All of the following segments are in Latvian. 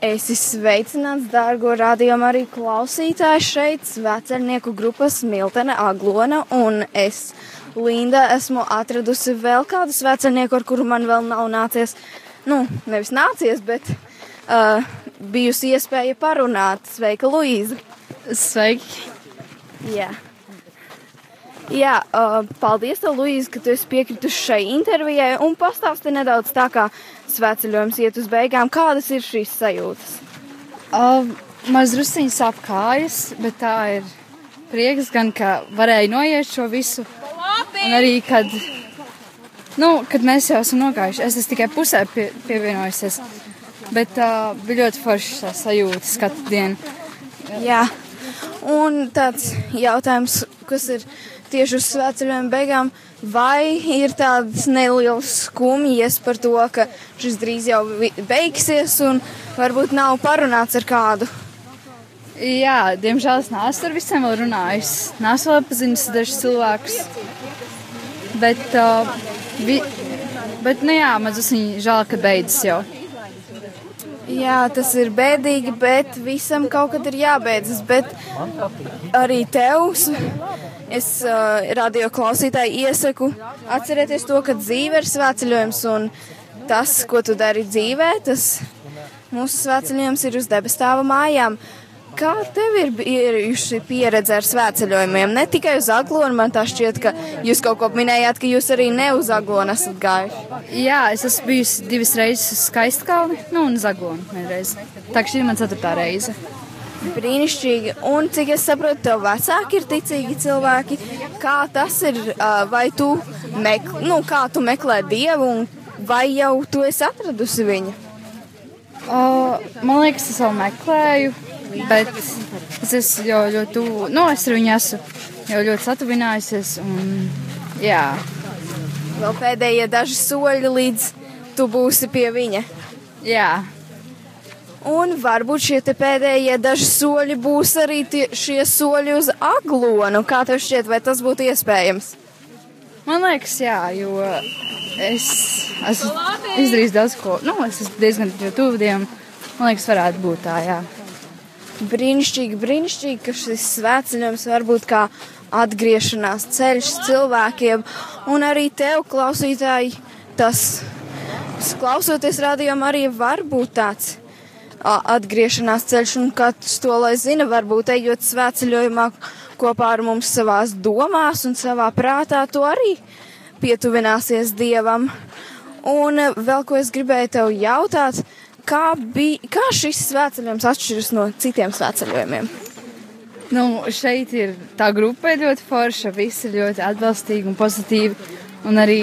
Esi sveicināts, dārgo radiomu arī klausītāji šeit, svecernieku grupas Miltene Aglona, un es, Linda, esmu atradusi vēl kādu svecernieku, ar kuru man vēl nav nācies, nu, nevis nācies, bet uh, bijusi iespēja parunāt. Sveika, Luīza! Sveiki! Jā. Jā, uh, paldies, tev, Luīza, ka tu esi piekritusi šai intervijai un pastāsti nedaudz tā, kā sveceļojums iet uz beigām. Kādas ir šīs sajūtas? Uh, Maz drusciņi sāp kājas, bet tā ir prieks gan, ka varēja noiet šo visu. Un arī, kad, nu, kad mēs jau esam nogājuši, es esmu tikai pusē pie, pievienojusies. Bet uh, bija ļoti forši tā sajūta katru dienu. Jā, un tāds jautājums, kas ir tieši uz svētceļojuma beigām, vai ir tādas nelielas skumjas par to, ka šis drīz jau beigsies un varbūt nav parunāts ar kādu. Jā, diemžēl es neesmu ar visiem vēl runājis. Neesmu vēl pazinis dažus cilvēkus. Bet, uh, vi, bet, nu jā, viņa žēl, ka beidzas jau. Jā, tas ir bēdīgi, bet visam kaut kad ir jābeidzas. Bet arī tev, es uh, radio klausītāji iesaku atcerieties to, ka dzīve ir svētceļojums un tas, ko tu dari dzīvē, tas mūsu svētceļojums ir uz debestāva mājām. Kā tev ir bijusi pieredze ar svētceļojumiem? Ne tikai uz Aglonu, man tā šķiet, ka jūs kaut ko minējāt, ka jūs arī ne uz Aglonu esat gājuši. Jā, es esmu bijusi divas reizes uz Skaistkalni, nu un uz Aglonu vienreiz. Tā šī ir man ceturtā reize. Brīnišķīgi. Un cik es saprotu, tev vecāki ir ticīgi cilvēki. Kā tas ir, vai tu, mek nu, kā tu meklē Dievu un vai jau tu esi atradusi viņu? Uh, man liekas, es vēl meklēju, bet es esmu jau ļoti tuvu. Nu, es ar viņu esmu jau ļoti satuvinājusies. Un, jā. Vēl pēdējie daži soļi līdz tu būsi pie viņa. Jā. Un varbūt šie pēdējie daži soļi būs arī tie, šie soļi uz aglonu. Kā tev šķiet, vai tas būtu iespējams? Man liekas, jā, jo es esmu izdarījis daudz ko. Nu, es esmu diezgan tuvu Dievam. Man liekas, varētu būt tā, jā. Brīnišķīgi, brīnišķīgi, ka šis svētceļojums var būt kā atgriešanās ceļš cilvēkiem un arī tev, klausītāji, tas klausoties rādījumam arī var būt tāds atgriešanās ceļš, un katrs to lai zina, varbūt ejot svētceļojumā kopā ar mums savās domās un savā prātā, to arī pietuvināsies Dievam. Un vēl ko es gribēju tev jautāt, kā, bija, kā šis svētceļojums atšķiras no citiem svētceļojumiem? Nu, šeit ir tā grupa ļoti forša, visi ir ļoti atbalstīgi un pozitīvi, un arī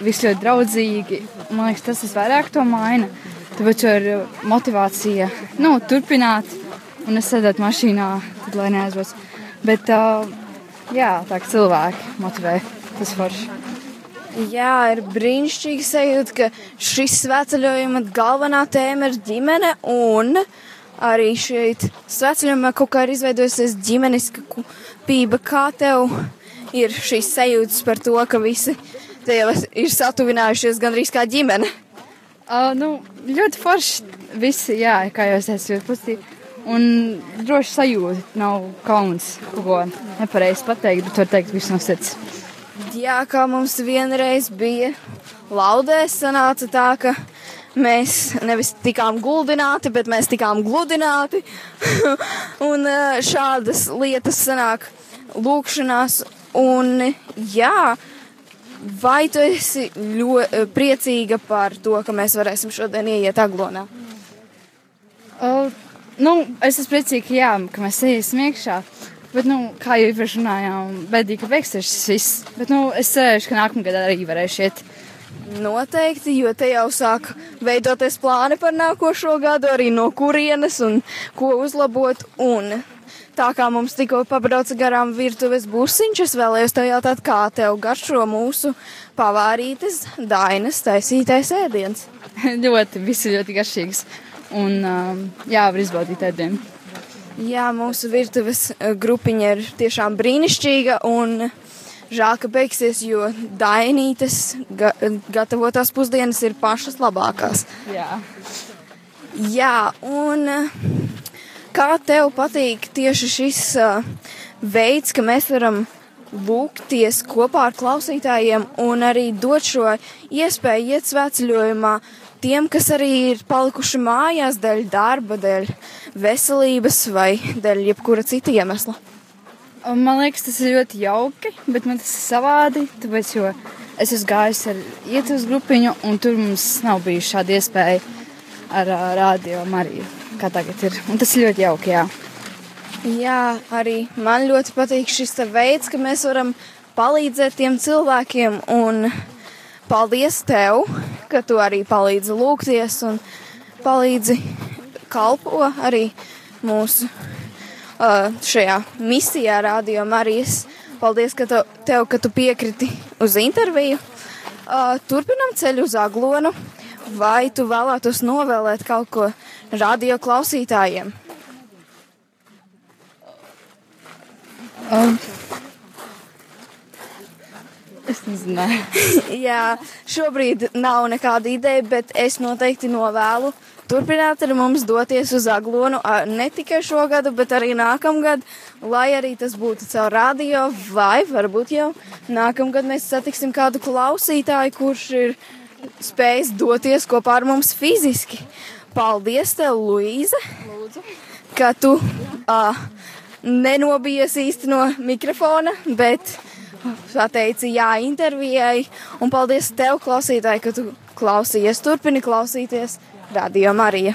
visi ļoti draudzīgi. Man liekas, tas visvairāk to maina. Tāpēc ir motivācija nu, turpināt, un es sēdētu mašīnā, tad lai neaizbrauc. Bet uh, jā, tā cilvēki motivē, tas forši. Jā, ir brīnišķīgi sajūta, ka šis svētceļojuma galvenā tēma ir ģimene un arī šeit svētceļojumā kaut kā ir izveidojusies ģimeniska kupība. Kā tev ir šīs sajūtas par to, ka visi te jau ir satuvinājušies gandrīz kā ģimene? Uh, nu, ļoti forši. Visi, jā, kā jau es ļoti pozitīvi. Un droši sajūta, nav kauns ko nepareizi pateikt, bet var teikt visu no sirds. Jā, kā mums vienreiz bija laudē, sanāca tā, ka mēs nevis tikām guldināti, bet mēs tikām gludināti. un šādas lietas sanāk lūkšanās. Un jā, Vai tu esi ļoti priecīga par to, ka mēs varēsim šodien ieiet aglonā? Uh, nu, es esmu priecīga, jā, ka mēs iesim iekšā. Bet, nu, kā jau iepriekš runājām, bēdīgi, ka beigsies šis viss. Bet, nu, es cerēšu, ka nākamgad arī varēšu iet. Noteikti, jo te jau sāk veidoties plāni par nākošo gadu, arī no kurienes un ko uzlabot. Un Tā kā mums tikko pabrauca garām virtuves būsiņš, es vēlējos tev jautāt, kā tev garšo mūsu pavārītes Dainas taisītais ēdiens. ļoti, visi ļoti garšīgs. Un um, jā, var izbaudīt ēdienu. Jā, mūsu virtuves grupiņa ir tiešām brīnišķīga un žēl, ka beigsies, jo Dainītes ga gatavotās pusdienas ir pašas labākās. Jā. Jā, un kā tev patīk tieši šis uh, veids, ka mēs varam lūgties kopā ar klausītājiem un arī dot šo iespēju iet svētceļojumā tiem, kas arī ir palikuši mājās dēļ darba, dēļ veselības vai dēļ jebkura cita iemesla. Man liekas, tas ir ļoti jauki, bet man tas ir savādi, tāpēc, jo es esmu gājis ar ietuvas grupiņu, un tur mums nav bijusi šāda iespēja ar radio Mariju, kā tagad ir. Un tas ir ļoti jauki, jā. Jā, arī man ļoti patīk šis veids, ka mēs varam palīdzēt tiem cilvēkiem, un paldies tev, ka tu arī palīdzi lūgties un palīdzi kalpo arī mūsu uh, šajā misijā Radio Marijas. Paldies, ka tu, tev, ka tu piekriti uz interviju. Uh, turpinam ceļu uz Aglonu. Vai tu vēlētos novēlēt kaut ko radio klausītājiem? Um. Es nezinu. Jā, šobrīd nav nekāda ideja, bet es noteikti novēlu turpināt ar mums doties uz Aglonu ne tikai šogad, bet arī nākamgad, lai arī tas būtu caur radio, vai varbūt jau nākamgad mēs satiksim kādu klausītāju, kurš ir spējis doties kopā ar mums fiziski. Paldies, tev, Luīze! Lūdzu. Ka tu uh, nenobijies īsti no mikrofona, bet pateici jā intervijai. Un paldies tev, klausītāji, ka tu klausījies. Turpini klausīties Radio Marija.